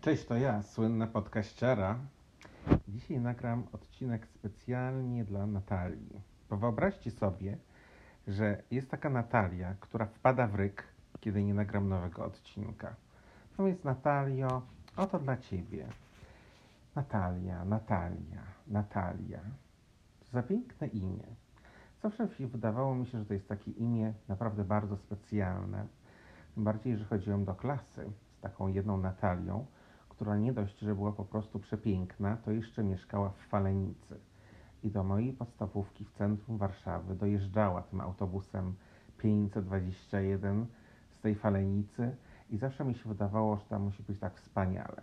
Cześć, to ja, słynna podkaściara. Dzisiaj nagram odcinek specjalnie dla Natalii. Bo wyobraźcie sobie, że jest taka Natalia, która wpada w ryk, kiedy nie nagram nowego odcinka. No więc Natalio, oto dla Ciebie. Natalia, Natalia, Natalia. Za piękne imię. Zawsze wydawało mi się, że to jest takie imię naprawdę bardzo specjalne. Tym bardziej, że chodziłem do klasy z taką jedną Natalią, która nie dość, że była po prostu przepiękna, to jeszcze mieszkała w Falenicy. I do mojej podstawówki w centrum Warszawy dojeżdżała tym autobusem 521 z tej Falenicy i zawsze mi się wydawało, że tam musi być tak wspaniale.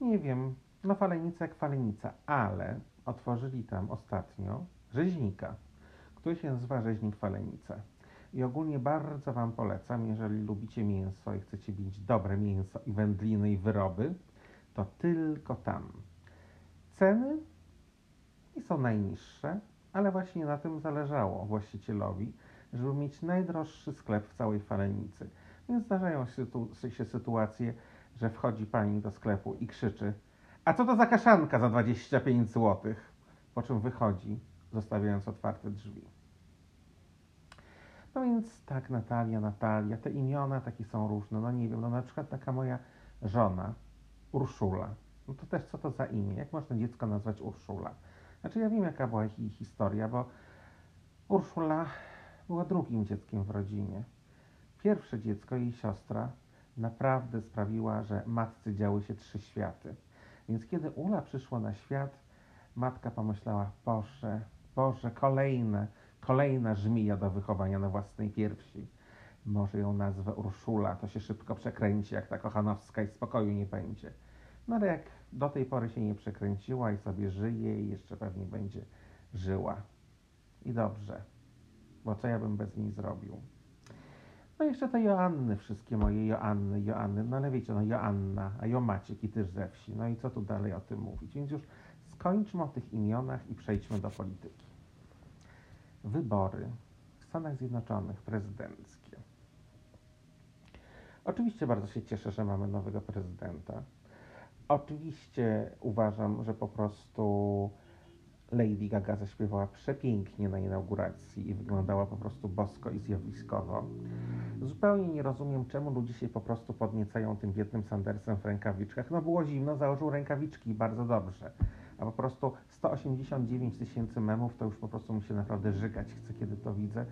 Nie wiem, no Falenica jak Falenica, ale otworzyli tam ostatnio rzeźnika, który się nazywa Rzeźnik Falenica. I ogólnie bardzo Wam polecam, jeżeli lubicie mięso i chcecie mieć dobre mięso i wędliny i wyroby, to tylko tam. Ceny nie są najniższe, ale właśnie na tym zależało właścicielowi, żeby mieć najdroższy sklep w całej Falenicy. Więc zdarzają się sytuacje, że wchodzi pani do sklepu i krzyczy a co to za kaszanka za 25 zł? Po czym wychodzi, zostawiając otwarte drzwi. No więc tak, Natalia, Natalia, te imiona takie są różne. No nie wiem, no na przykład taka moja żona, Urszula. No to też co to za imię? Jak można dziecko nazwać Urszula? Znaczy ja wiem, jaka była jej historia, bo Urszula była drugim dzieckiem w rodzinie. Pierwsze dziecko, jej siostra, naprawdę sprawiła, że matce działy się trzy światy. Więc kiedy Ula przyszła na świat, matka pomyślała, Boże, Boże, kolejne, kolejna żmija do wychowania na własnej piersi. Może ją nazwę Urszula, to się szybko przekręci, jak ta kochanowska i spokoju nie będzie. No ale jak do tej pory się nie przekręciła i sobie żyje i jeszcze pewnie będzie żyła. I dobrze, bo co ja bym bez niej zrobił? No jeszcze te Joanny, wszystkie moje Joanny, Joanny, no ale wiecie, no Joanna, a Jo Maciek i też ze wsi. No i co tu dalej o tym mówić? Więc już skończmy o tych imionach i przejdźmy do polityki. Wybory w Stanach Zjednoczonych prezydenckie. Oczywiście bardzo się cieszę, że mamy nowego prezydenta. Oczywiście uważam, że po prostu Lady Gaga zaśpiewała przepięknie na inauguracji i wyglądała po prostu bosko i zjawiskowo. Zupełnie nie rozumiem, czemu ludzie się po prostu podniecają tym biednym Sandersem w rękawiczkach. No było zimno, założył rękawiczki bardzo dobrze. A po prostu 189 tysięcy memów to już po prostu mi się naprawdę żygać chce, kiedy to widzę.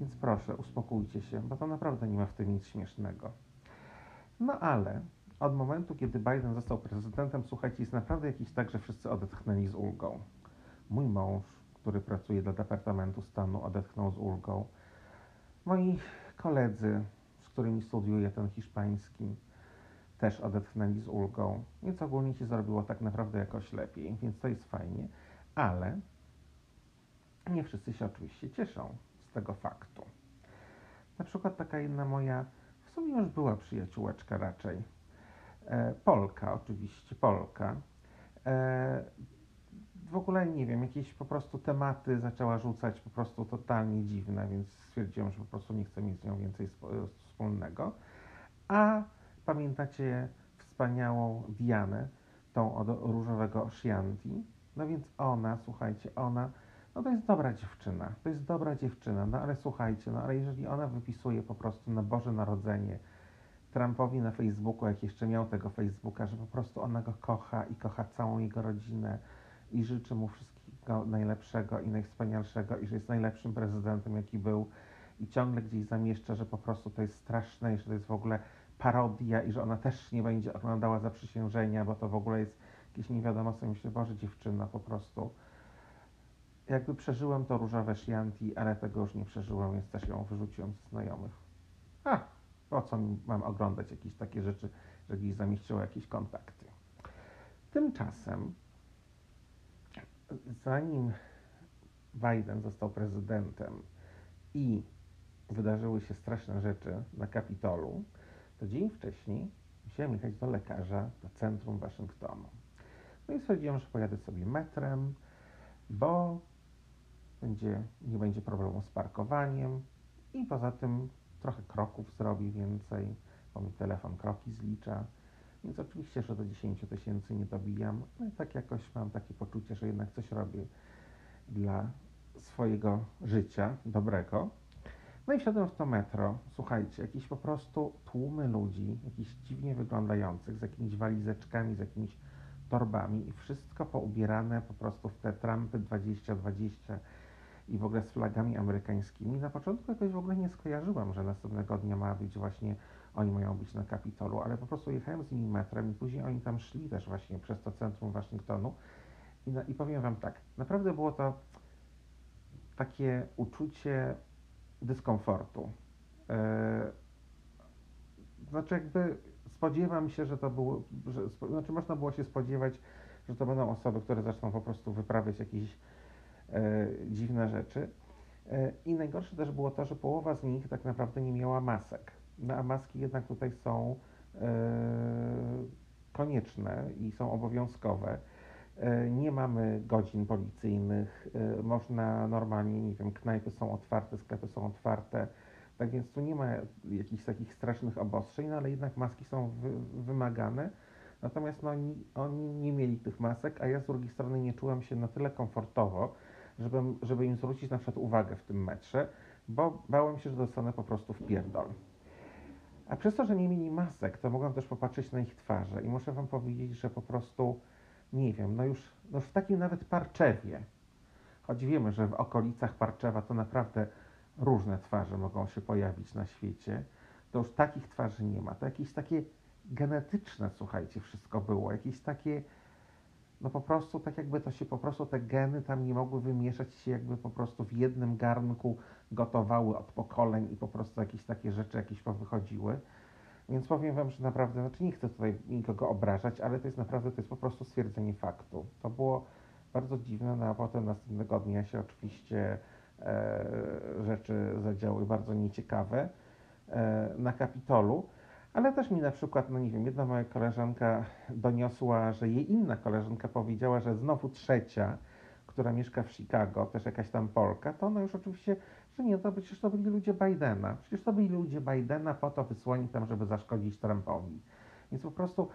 Więc proszę, uspokójcie się, bo to naprawdę nie ma w tym nic śmiesznego. No ale od momentu, kiedy Biden został prezydentem, słuchajcie, jest naprawdę jakiś tak, że wszyscy odetchnęli z ulgą. Mój mąż, który pracuje dla Departamentu Stanu, odetchnął z ulgą. Moi koledzy, z którymi studiuję ten hiszpański, też odetchnęli z ulgą, więc ogólnie się zrobiło tak naprawdę jakoś lepiej, więc to jest fajnie, ale nie wszyscy się oczywiście cieszą tego faktu. Na przykład taka jedna moja, w sumie już była przyjaciółeczka raczej, e, Polka oczywiście, Polka, e, w ogóle nie wiem, jakieś po prostu tematy zaczęła rzucać po prostu totalnie dziwne, więc stwierdziłem, że po prostu nie chcę mieć z nią więcej wspólnego. A pamiętacie wspaniałą Dianę, tą od różowego Oshianti? No więc ona, słuchajcie, ona, no to jest dobra dziewczyna, to jest dobra dziewczyna, no ale słuchajcie, no ale jeżeli ona wypisuje po prostu na Boże Narodzenie Trumpowi na Facebooku, jak jeszcze miał tego Facebooka, że po prostu ona go kocha i kocha całą jego rodzinę, i życzę mu wszystkiego najlepszego i najwspanialszego i że jest najlepszym prezydentem, jaki był i ciągle gdzieś zamieszcza, że po prostu to jest straszne i że to jest w ogóle parodia i że ona też nie będzie oglądała zaprzysiężenia, bo to w ogóle jest jakieś nie wiadomo co. Myślę, Boże dziewczyna po prostu. Jakby przeżyłem to różowe Shanti, ale tego już nie przeżyłem, więc też ją wyrzuciłem z znajomych. A, po co mam oglądać jakieś takie rzeczy, że gdzieś zamieściło jakieś kontakty. Tymczasem zanim Biden został prezydentem i wydarzyły się straszne rzeczy na Kapitolu, to dzień wcześniej musiałem jechać do lekarza do centrum Waszyngtonu. No i stwierdziłem, że pojadę sobie metrem, bo będzie, nie będzie problemu z parkowaniem i poza tym trochę kroków zrobi więcej, bo mi telefon kroki zlicza. Więc oczywiście, że do 10 tysięcy nie dobijam, i tak jakoś mam takie poczucie, że jednak coś robię dla swojego życia dobrego. No i wsiadłem w to metro. Słuchajcie, jakieś po prostu tłumy ludzi, jakichś dziwnie wyglądających, z jakimiś walizeczkami, z jakimiś torbami i wszystko poubierane po prostu w te trampy 2020 i w ogóle z flagami amerykańskimi. Na początku jakoś w ogóle nie skojarzyłam, że następnego dnia ma być właśnie, oni mają być na Kapitolu, ale po prostu jechałem z nimi metrem i później oni tam szli też właśnie przez to centrum Waszyngtonu i, na, i powiem Wam tak, naprawdę było to takie uczucie dyskomfortu. Yy, znaczy jakby spodziewam się, że to było, że, znaczy można było się spodziewać, że to będą osoby, które zaczną po prostu wyprawiać jakieś e, dziwne rzeczy. E, I najgorsze też było to, że połowa z nich tak naprawdę nie miała masek. No, a maski jednak tutaj są e, konieczne i są obowiązkowe. E, nie mamy godzin policyjnych, e, można normalnie, nie wiem, knajpy są otwarte, sklepy są otwarte, tak więc tu nie ma jakichś takich strasznych obostrzeń, no ale jednak maski są wy, wymagane. Natomiast no, oni, oni nie mieli tych masek, a ja z drugiej strony nie czułem się na tyle komfortowo, żeby, żeby im zwrócić na przykład uwagę w tym metrze, bo bałem się, że dostanę po prostu w pierdol. A przez to, że nie mieli masek, to mogłem też popatrzeć na ich twarze i muszę Wam powiedzieć, że po prostu, nie wiem, no już, no już w takim nawet Parczewie, choć wiemy, że w okolicach Parczewa to naprawdę różne twarze mogą się pojawić na świecie, to już takich twarzy nie ma. To jakieś takie genetyczne, słuchajcie, wszystko było, jakieś takie, no po prostu tak jakby to się po prostu te geny tam nie mogły wymieszać się jakby po prostu w jednym garnku gotowały od pokoleń i po prostu jakieś takie rzeczy jakieś powychodziły. Więc powiem Wam, że naprawdę, znaczy nie chcę tutaj nikogo obrażać, ale to jest naprawdę, to jest po prostu stwierdzenie faktu. To było bardzo dziwne, no a potem następnego dnia się oczywiście E, rzeczy zadziały bardzo nieciekawe e, na Kapitolu, ale też mi na przykład, no nie wiem, jedna moja koleżanka doniosła, że jej inna koleżanka powiedziała, że znowu trzecia, która mieszka w Chicago, też jakaś tam Polka, to ona już oczywiście, że nie, to przecież to byli ludzie Bidena. Przecież to byli ludzie Bidena po to wysłani tam, żeby zaszkodzić Trumpowi. Więc po prostu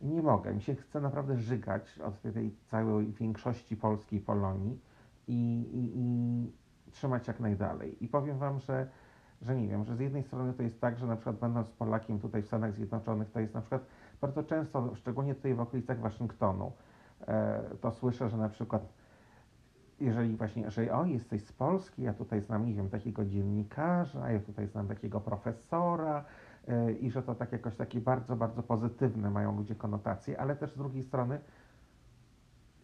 nie mogę. Mi się chce naprawdę żygać od tej całej większości polskiej Polonii i, i, i trzymać jak najdalej. I powiem Wam, że, że nie wiem, że z jednej strony to jest tak, że na przykład będąc Polakiem tutaj w Stanach Zjednoczonych, to jest na przykład bardzo często, szczególnie tutaj w okolicach Waszyngtonu, e, to słyszę, że na przykład jeżeli właśnie, że o, jesteś z Polski, ja tutaj znam, nie wiem, takiego dziennikarza, ja tutaj znam takiego profesora e, i że to tak jakoś takie bardzo, bardzo pozytywne mają ludzie konotacje, ale też z drugiej strony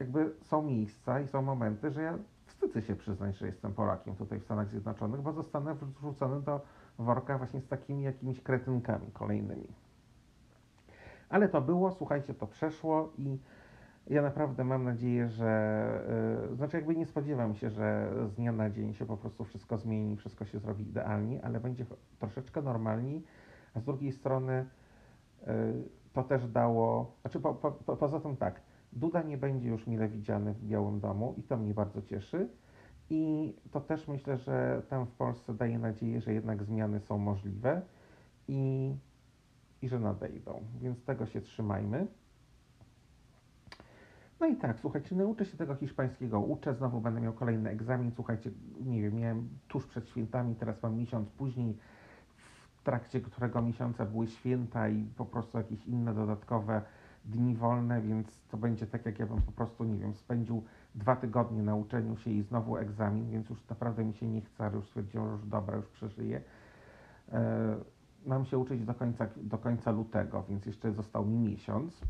jakby są miejsca i są momenty, że ja wstydzę się przyznać, że jestem Polakiem tutaj w Stanach Zjednoczonych, bo zostanę wrzucony do worka właśnie z takimi jakimiś kretynkami kolejnymi. Ale to było, słuchajcie, to przeszło i ja naprawdę mam nadzieję, że, yy, znaczy jakby nie spodziewam się, że z dnia na dzień się po prostu wszystko zmieni, wszystko się zrobi idealnie, ale będzie troszeczkę normalniej, a z drugiej strony yy, to też dało, znaczy po, po, po, poza tym tak, Duda nie będzie już mile widziany w Białym Domu i to mnie bardzo cieszy. I to też myślę, że tam w Polsce daje nadzieję, że jednak zmiany są możliwe i, i że nadejdą. Więc tego się trzymajmy. No i tak, słuchajcie, nauczę się tego hiszpańskiego, uczę, znowu będę miał kolejny egzamin. Słuchajcie, nie wiem, miałem tuż przed świętami, teraz mam miesiąc później, w trakcie którego miesiąca były święta i po prostu jakieś inne dodatkowe dni wolne, więc to będzie tak, jak ja bym po prostu, nie wiem, spędził dwa tygodnie na uczeniu się i znowu egzamin, więc już naprawdę mi się nie chce, ale już stwierdziłem, że już dobra, już przeżyję. E, mam się uczyć do końca, do końca lutego, więc jeszcze został mi miesiąc.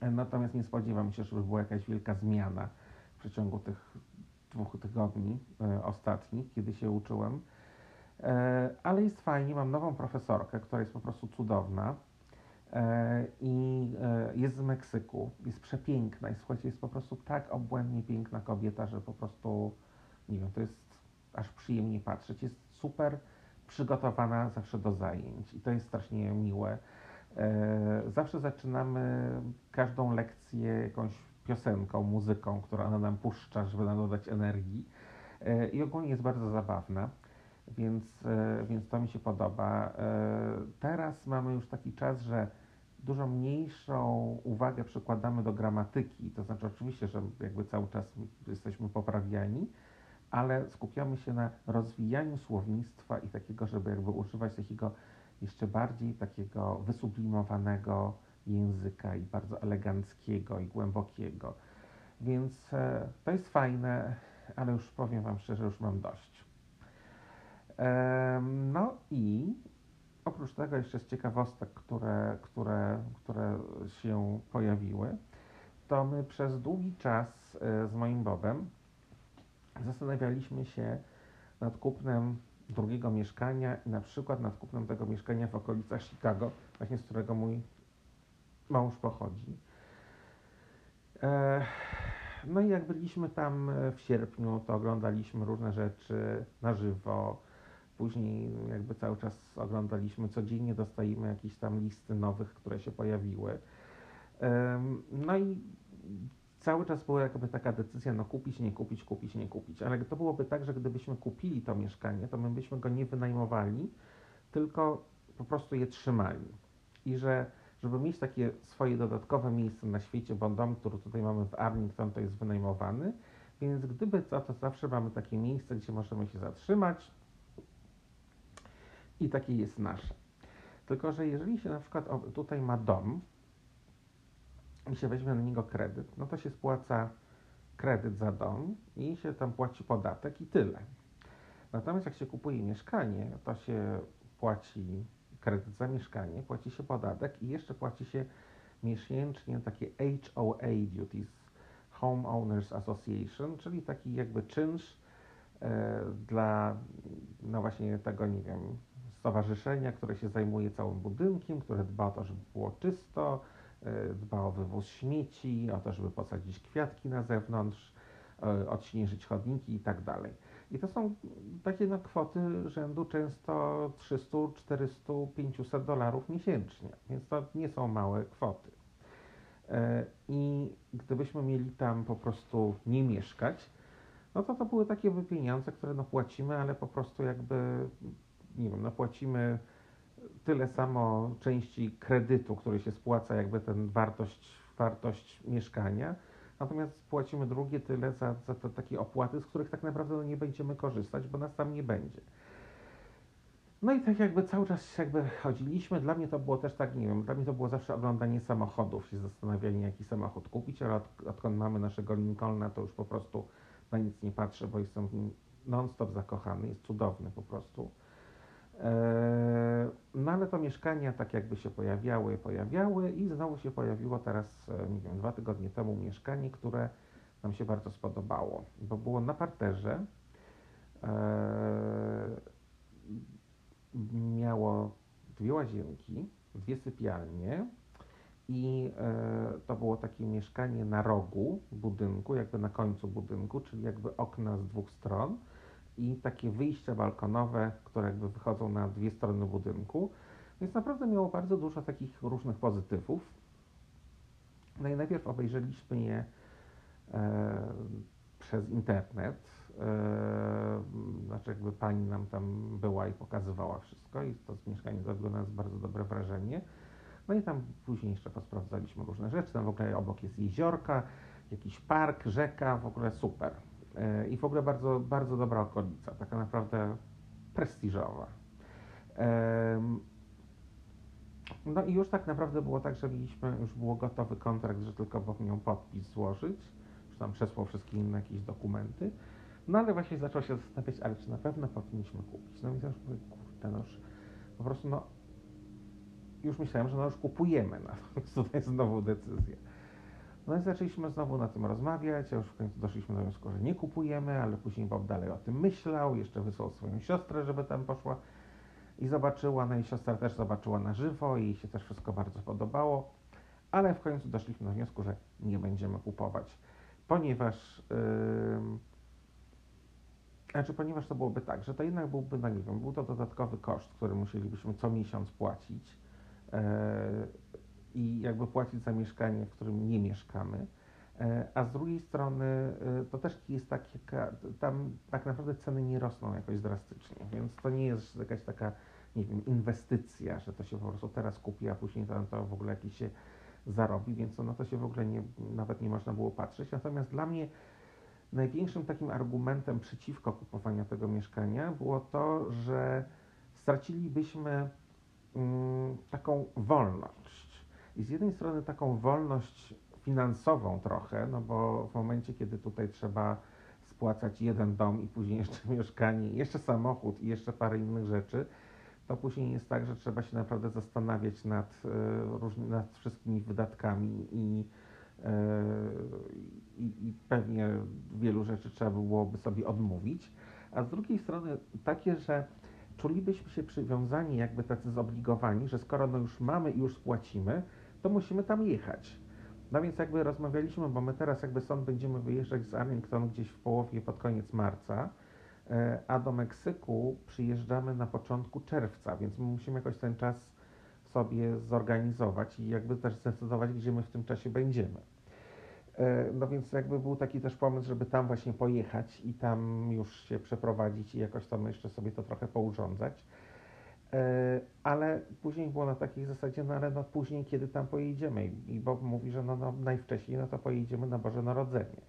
E, natomiast nie spodziewam się, żeby była jakaś wielka zmiana w przeciągu tych dwóch tygodni e, ostatnich, kiedy się uczyłem. Ale jest fajnie, mam nową profesorkę, która jest po prostu cudowna. E, i e, jest z Meksyku, jest przepiękna i słuchajcie, jest po prostu tak obłędnie piękna kobieta, że po prostu, nie wiem, to jest aż przyjemnie patrzeć. Jest super przygotowana zawsze do zajęć i to jest strasznie miłe. E, zawsze zaczynamy każdą lekcję jakąś piosenką, muzyką, którą ona nam puszcza, żeby nam dodać energii i ogólnie jest bardzo zabawna więc, więc to mi się podoba. Teraz mamy już taki czas, że dużo mniejszą uwagę przykładamy do gramatyki. To znaczy, oczywiście, że jakby cały czas jesteśmy poprawiani, ale skupiamy się na rozwijaniu słownictwa i takiego, żeby jakby używać takiego jeszcze bardziej takiego wysublimowanego języka i bardzo eleganckiego i głębokiego. Więc e, to jest fajne, ale już powiem Wam szczerze, już mam dość. E, no i oprócz tego jeszcze z ciekawostek, które, które, które się pojawiły, to my przez długi czas e, z moim Bobem zastanawialiśmy się nad kupnem drugiego mieszkania na przykład nad kupnem tego mieszkania w okolicach Chicago, właśnie z którego mój mąż pochodzi. E, no i jak byliśmy tam w sierpniu, to oglądaliśmy różne rzeczy na żywo. Później jakby cały czas oglądaliśmy, codziennie dostajemy jakieś tam listy nowych, które się pojawiły. No i cały czas była jakby taka decyzja, no kupić, nie kupić, kupić, nie kupić. Ale to byłoby tak, że gdybyśmy kupili to mieszkanie, to my byśmy go nie wynajmowali, tylko po prostu je trzymali. I że żeby mieć takie swoje dodatkowe miejsce na świecie, bo dom, który tutaj mamy w Arlington, to jest wynajmowany, więc gdyby co, to zawsze mamy takie miejsce, gdzie możemy się zatrzymać i takie jest nasze. Tylko, że jeżeli się na przykład tutaj ma dom, i się weźmie na niego kredyt, no to się spłaca kredyt za dom i się tam płaci podatek i tyle. Natomiast jak się kupuje mieszkanie, to się płaci kredyt za mieszkanie, płaci się podatek i jeszcze płaci się miesięcznie takie HOA duties, Homeowners Association, czyli taki jakby czynsz e, dla, no właśnie tego, nie wiem, stowarzyszenia, które się zajmuje całym budynkiem, które dba o to, żeby było czysto, E, dba o wywóz śmieci, o to, żeby posadzić kwiatki na zewnątrz, e, odśnieżyć chodniki i tak dalej. I to są takie no, kwoty rzędu często 300, 400, 500 dolarów miesięcznie, więc to nie są małe kwoty. E, I gdybyśmy mieli tam po prostu nie mieszkać, no to to były takie pieniądze, które no płacimy, ale po prostu jakby, nie wiem, no płacimy tyle samo części kredytu, który się spłaca, jakby ten wartość, wartość mieszkania, natomiast płacimy drugie tyle za, za te takie opłaty, z których tak naprawdę no, nie będziemy korzystać, bo nas tam nie będzie. No i tak jakby cały czas jakby chodziliśmy, dla mnie to było też tak, nie wiem, dla mnie to było zawsze oglądanie samochodów, się zastanawianie jaki samochód kupić, ale od, odkąd mamy naszego Lincolna, to już po prostu na nic nie patrzę, bo jestem non-stop zakochany, jest cudowny po prostu. Eee, no ale to mieszkania tak jakby się pojawiały, pojawiały i znowu się pojawiło teraz, e, nie wiem, dwa tygodnie temu mieszkanie, które nam się bardzo spodobało, bo było na parterze, eee, miało dwie łazienki, dwie sypialnie i e, to było takie mieszkanie na rogu budynku, jakby na końcu budynku, czyli jakby okna z dwóch stron i takie wyjścia balkonowe, które jakby wychodzą na dwie strony budynku. Więc naprawdę miało bardzo dużo takich różnych pozytywów. No i najpierw obejrzeliśmy je e, przez internet. E, znaczy jakby pani nam tam była i pokazywała wszystko i to z mieszkania zrobiło na nas bardzo dobre wrażenie. No i tam później jeszcze posprawdzaliśmy różne rzeczy. Tam w ogóle obok jest jeziorka, jakiś park, rzeka, w ogóle super. E, i w ogóle bardzo, bardzo dobra okolica, taka naprawdę prestiżowa. No i już tak naprawdę było tak, że mieliśmy, już było gotowy kontrakt, że tylko Bob miał podpis złożyć, już tam przesłał wszystkie inne jakieś dokumenty. No ale właśnie zaczął się zastanawiać, ale czy na pewno powinniśmy kupić. No i to już mówię, kurde, no już po prostu no już myślałem, że no już kupujemy, no tutaj znowu decyzja. No i zaczęliśmy znowu na tym rozmawiać, a już w końcu doszliśmy do wniosku, że nie kupujemy, ale później Bob dalej o tym myślał, jeszcze wysłał swoją siostrę, żeby tam poszła i zobaczyła, no i siostra też zobaczyła na żywo i się też wszystko bardzo podobało, ale w końcu doszliśmy do wniosku, że nie będziemy kupować, ponieważ yy, znaczy, ponieważ to byłoby tak, że to jednak byłby, no nie wiem, był to dodatkowy koszt, który musielibyśmy co miesiąc płacić. Yy, jakby płacić za mieszkanie, w którym nie mieszkamy. E, a z drugiej strony e, to też jest tak, tam tak naprawdę ceny nie rosną jakoś drastycznie, więc to nie jest jakaś taka nie wiem, inwestycja, że to się po prostu teraz kupi, a później to, to w ogóle jakiś się zarobi, więc na to się w ogóle nie, nawet nie można było patrzeć. Natomiast dla mnie największym takim argumentem przeciwko kupowaniu tego mieszkania było to, że stracilibyśmy mm, taką wolność. I z jednej strony taką wolność finansową trochę, no bo w momencie, kiedy tutaj trzeba spłacać jeden dom i później jeszcze mieszkanie, jeszcze samochód i jeszcze parę innych rzeczy, to później jest tak, że trzeba się naprawdę zastanawiać nad, y, nad wszystkimi wydatkami i, y, i, i pewnie wielu rzeczy trzeba byłoby sobie odmówić. A z drugiej strony takie, że czulibyśmy się przywiązani, jakby tacy zobligowani, że skoro no już mamy i już spłacimy, to musimy tam jechać. No więc jakby rozmawialiśmy, bo my teraz jakby stąd będziemy wyjeżdżać z Arlington gdzieś w połowie, pod koniec marca, e, a do Meksyku przyjeżdżamy na początku czerwca, więc my musimy jakoś ten czas sobie zorganizować i jakby też zdecydować, gdzie my w tym czasie będziemy. E, no więc jakby był taki też pomysł, żeby tam właśnie pojechać i tam już się przeprowadzić i jakoś tam jeszcze sobie to trochę pourządzać. E, ale później było na takiej zasadzie, no ale no później, kiedy tam pojedziemy i Bob mówi, że no, no najwcześniej, no to pojedziemy na Boże Narodzenie.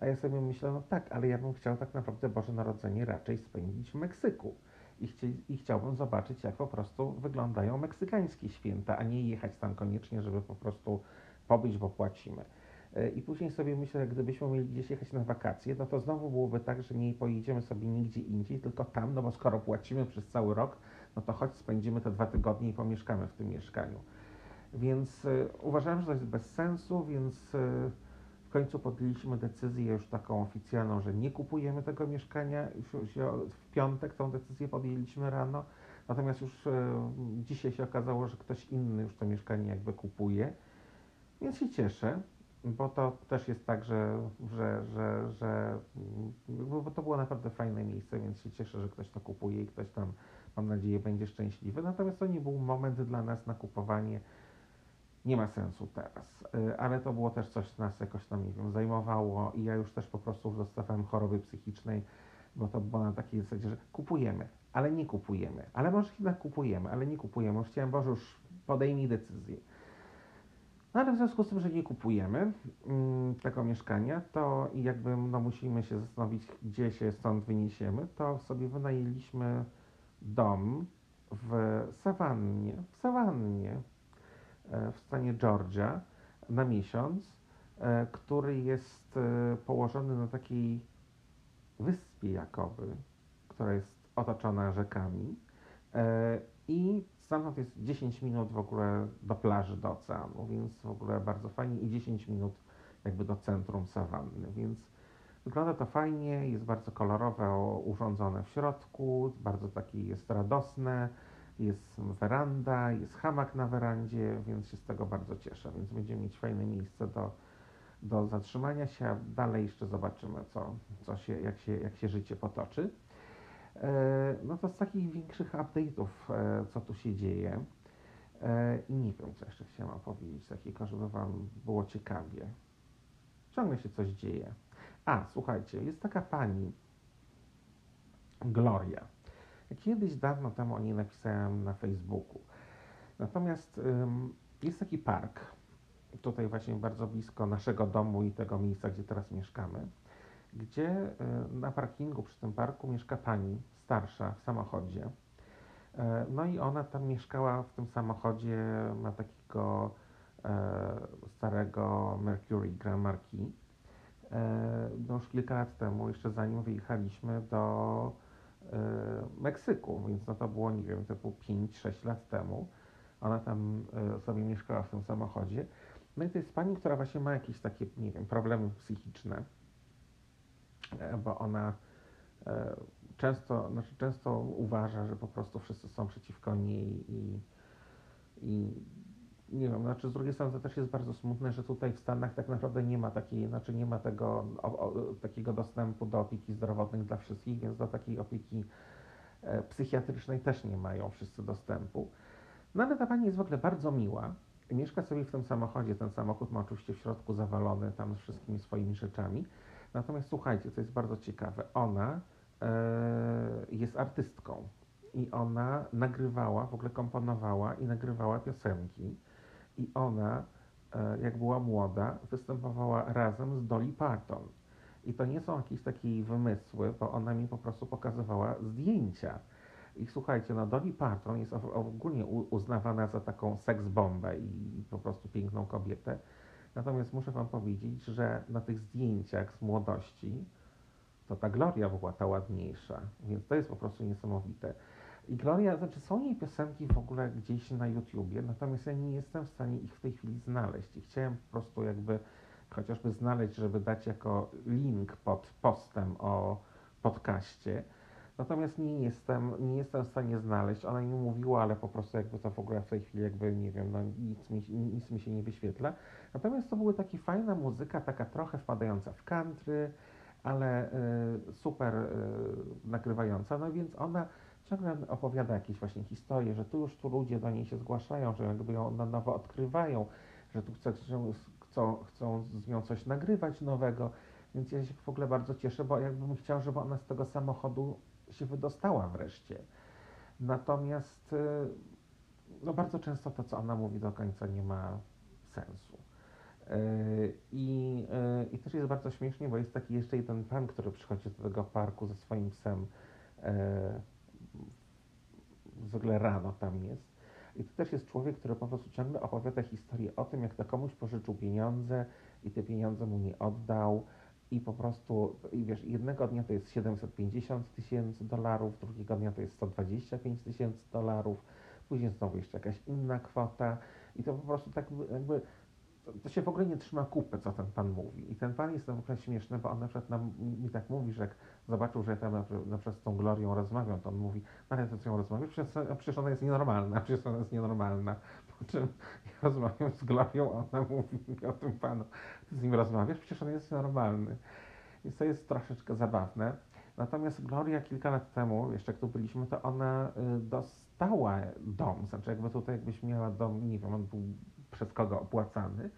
A ja sobie myślę, no tak, ale ja bym chciał tak naprawdę Boże Narodzenie raczej spędzić w Meksyku. I, chci, I chciałbym zobaczyć, jak po prostu wyglądają meksykańskie święta, a nie jechać tam koniecznie, żeby po prostu pobyć, bo płacimy. E, I później sobie myślę, że gdybyśmy mieli gdzieś jechać na wakacje, no to znowu byłoby tak, że nie pojedziemy sobie nigdzie indziej, tylko tam, no bo skoro płacimy przez cały rok, no to choć spędzimy te dwa tygodnie i pomieszkamy w tym mieszkaniu. Więc y, uważałem, że to jest bez sensu, więc y, w końcu podjęliśmy decyzję już taką oficjalną, że nie kupujemy tego mieszkania. Już, w piątek tą decyzję podjęliśmy rano, natomiast już y, dzisiaj się okazało, że ktoś inny już to mieszkanie jakby kupuje, więc się cieszę bo to też jest tak, że, że, że, że bo to było naprawdę fajne miejsce, więc się cieszę, że ktoś to kupuje i ktoś tam, mam nadzieję, będzie szczęśliwy. Natomiast to nie był moment dla nas na kupowanie. Nie ma sensu teraz, y, ale to było też coś, co nas jakoś tam, nie wiem, zajmowało i ja już też po prostu dostawałem choroby psychicznej, bo to było na takiej zasadzie, że kupujemy, ale nie kupujemy, ale może jednak kupujemy, ale nie kupujemy. Już chciałem, Boże, już podejmij decyzję. No ale w związku z tym, że nie kupujemy mm, tego mieszkania, to jakby no, musimy się zastanowić, gdzie się stąd wyniesiemy, to sobie wynajęliśmy dom w Savannie, w Savannie, e, w stanie Georgia na miesiąc, e, który jest e, położony na takiej wyspie jakoby, która jest otoczona rzekami i Stamtąd jest 10 minut w ogóle do plaży, do oceanu, więc w ogóle bardzo fajnie i 10 minut jakby do centrum sawanny, więc wygląda to fajnie, jest bardzo kolorowe, urządzone w środku, bardzo takie jest radosne, jest weranda, jest hamak na werandzie, więc się z tego bardzo cieszę, więc będziemy mieć fajne miejsce do, do zatrzymania się, dalej jeszcze zobaczymy, co, co się, jak, się, jak się życie potoczy. E, no to z takich większych update'ów, e, co tu się dzieje. E, I nie wiem, co jeszcze chciałam powiedzieć takiego, żeby Wam było ciekawie. Ciągle się coś dzieje. A, słuchajcie, jest taka pani, Gloria. Kiedyś dawno temu o niej napisałem na Facebooku. Natomiast ym, jest taki park, tutaj właśnie bardzo blisko naszego domu i tego miejsca, gdzie teraz mieszkamy gdzie e, na parkingu przy tym parku mieszka pani starsza w samochodzie. E, no i ona tam mieszkała w tym samochodzie, ma takiego e, starego Mercury Grand Marquis. No już kilka lat temu, jeszcze zanim wyjechaliśmy do Meksyku, więc no to było, nie wiem, typu 5-6 lat temu. Ona tam sobie mieszkała w tym samochodzie. No i to jest pani, która właśnie ma jakieś takie, nie wiem, problemy psychiczne E, bo ona e, często, znaczy często uważa, że po prostu wszyscy są przeciwko niej i, i nie wiem, znaczy z drugiej strony to też jest bardzo smutne, że tutaj w Stanach tak naprawdę nie ma takiej, znaczy nie ma tego, o, o, takiego dostępu do opieki zdrowotnej dla wszystkich, więc do takiej opieki e, psychiatrycznej też nie mają wszyscy dostępu. No ale ta pani jest w ogóle bardzo miła. Mieszka sobie w tym samochodzie. Ten samochód ma oczywiście w środku zawalony tam z wszystkimi swoimi rzeczami. Natomiast słuchajcie, co jest bardzo ciekawe, ona e, jest artystką i ona nagrywała, w ogóle komponowała i nagrywała piosenki. I ona, e, jak była młoda, występowała razem z Dolly Parton. I to nie są jakieś takie wymysły, bo ona mi po prostu pokazywała zdjęcia. I słuchajcie, no Dolly Parton jest ogólnie uznawana za taką seksbombę i po prostu piękną kobietę. Natomiast muszę Wam powiedzieć, że na tych zdjęciach z młodości to ta Gloria była ta ładniejsza, więc to jest po prostu niesamowite. I Gloria, znaczy są jej piosenki w ogóle gdzieś na YouTubie, natomiast ja nie jestem w stanie ich w tej chwili znaleźć. I chciałem po prostu jakby chociażby znaleźć, żeby dać jako link pod postem o podcaście. Natomiast nie jestem, nie jestem w stanie znaleźć. Ona mi mówiła, ale po prostu jakby to w ogóle w tej chwili jakby nie wiem, no nic mi, nic mi się nie wyświetla. Natomiast to była taka fajna muzyka, taka trochę wpadająca w country, ale y, super y, nagrywająca. No więc ona ciągle opowiada jakieś właśnie historie, że tu już tu ludzie do niej się zgłaszają, że jakby ją na nowo odkrywają, że tu chcą, chcą, chcą z nią coś nagrywać nowego. Więc ja się w ogóle bardzo cieszę, bo jakbym chciał, żeby ona z tego samochodu się wydostała wreszcie. Natomiast y, no bardzo często to, co ona mówi do końca nie ma sensu. Y, I, y, I też jest bardzo śmiesznie, bo jest taki jeszcze jeden pan, który przychodzi do tego parku ze swoim psem. Zwykle rano tam jest. I to też jest człowiek, który po prostu ciągle opowiada historię o tym, jak to komuś pożyczył pieniądze i te pieniądze mu nie oddał i po prostu, i wiesz, jednego dnia to jest 750 tysięcy dolarów, drugiego dnia to jest 125 tysięcy dolarów, później znowu jeszcze jakaś inna kwota i to po prostu tak jakby to się w ogóle nie trzyma kupy, co ten pan mówi. I ten pan jest na przykład śmieszny, bo on na przykład nam, mi tak mówi, że jak zobaczył, że ja tam na, na przykład z tą Glorią rozmawiam, to on mówi, no ale to co ją rozmawiasz? Przecież, przecież ona jest nienormalna, przecież ona jest nienormalna. Po czym ja rozmawiam z Glorią, ona mówi mi o tym panu, ty z nim rozmawiasz? Przecież on jest normalny. Więc to jest troszeczkę zabawne. Natomiast Gloria kilka lat temu, jeszcze jak tu byliśmy, to ona y, dostała dom, znaczy jakby tutaj jakbyś miała dom, nie wiem, on był przez kogo opłacany.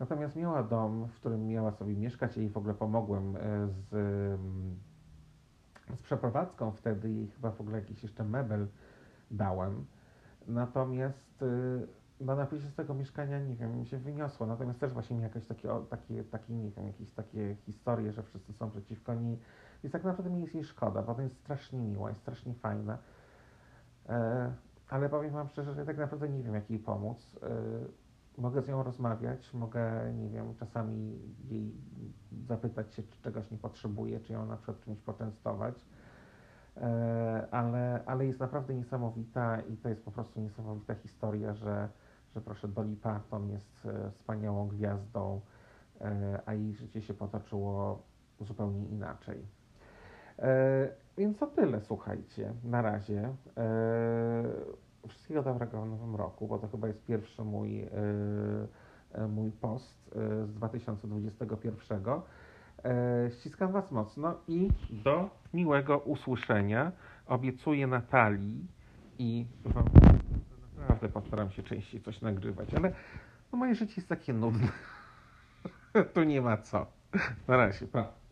Natomiast miała dom, w którym miała sobie mieszkać i w ogóle pomogłem e, z, z przeprowadzką wtedy i chyba w ogóle jakiś jeszcze mebel dałem. Natomiast e, no na z tego mieszkania, nie wiem, mi się wyniosło. Natomiast też właśnie mi jakieś takie, takie, takie, nie wiem, jakieś takie historie, że wszyscy są przeciwko niej. Więc tak naprawdę mi jest jej szkoda, bo ona jest strasznie miła, jest strasznie fajna. E, ale powiem Wam szczerze, że tak naprawdę nie wiem, jak jej pomóc. E, mogę z nią rozmawiać, mogę, nie wiem, czasami jej zapytać się, czy czegoś nie potrzebuje, czy ją na przykład czymś poczęstować. E, ale, ale jest naprawdę niesamowita i to jest po prostu niesamowita historia, że, że proszę, Dolly Parton jest e, wspaniałą gwiazdą, e, a jej życie się potoczyło zupełnie inaczej. Więc to tyle, słuchajcie, na razie. Wszystkiego dobrego w nowym roku, bo to chyba jest pierwszy mój, e, e, mój post e, z 2021. Ściskam Was mocno i do miłego usłyszenia. Obiecuję Natalii i naprawdę postaram się częściej coś nagrywać, ale no moje życie jest takie nudne. tu nie ma co. Na razie, pa.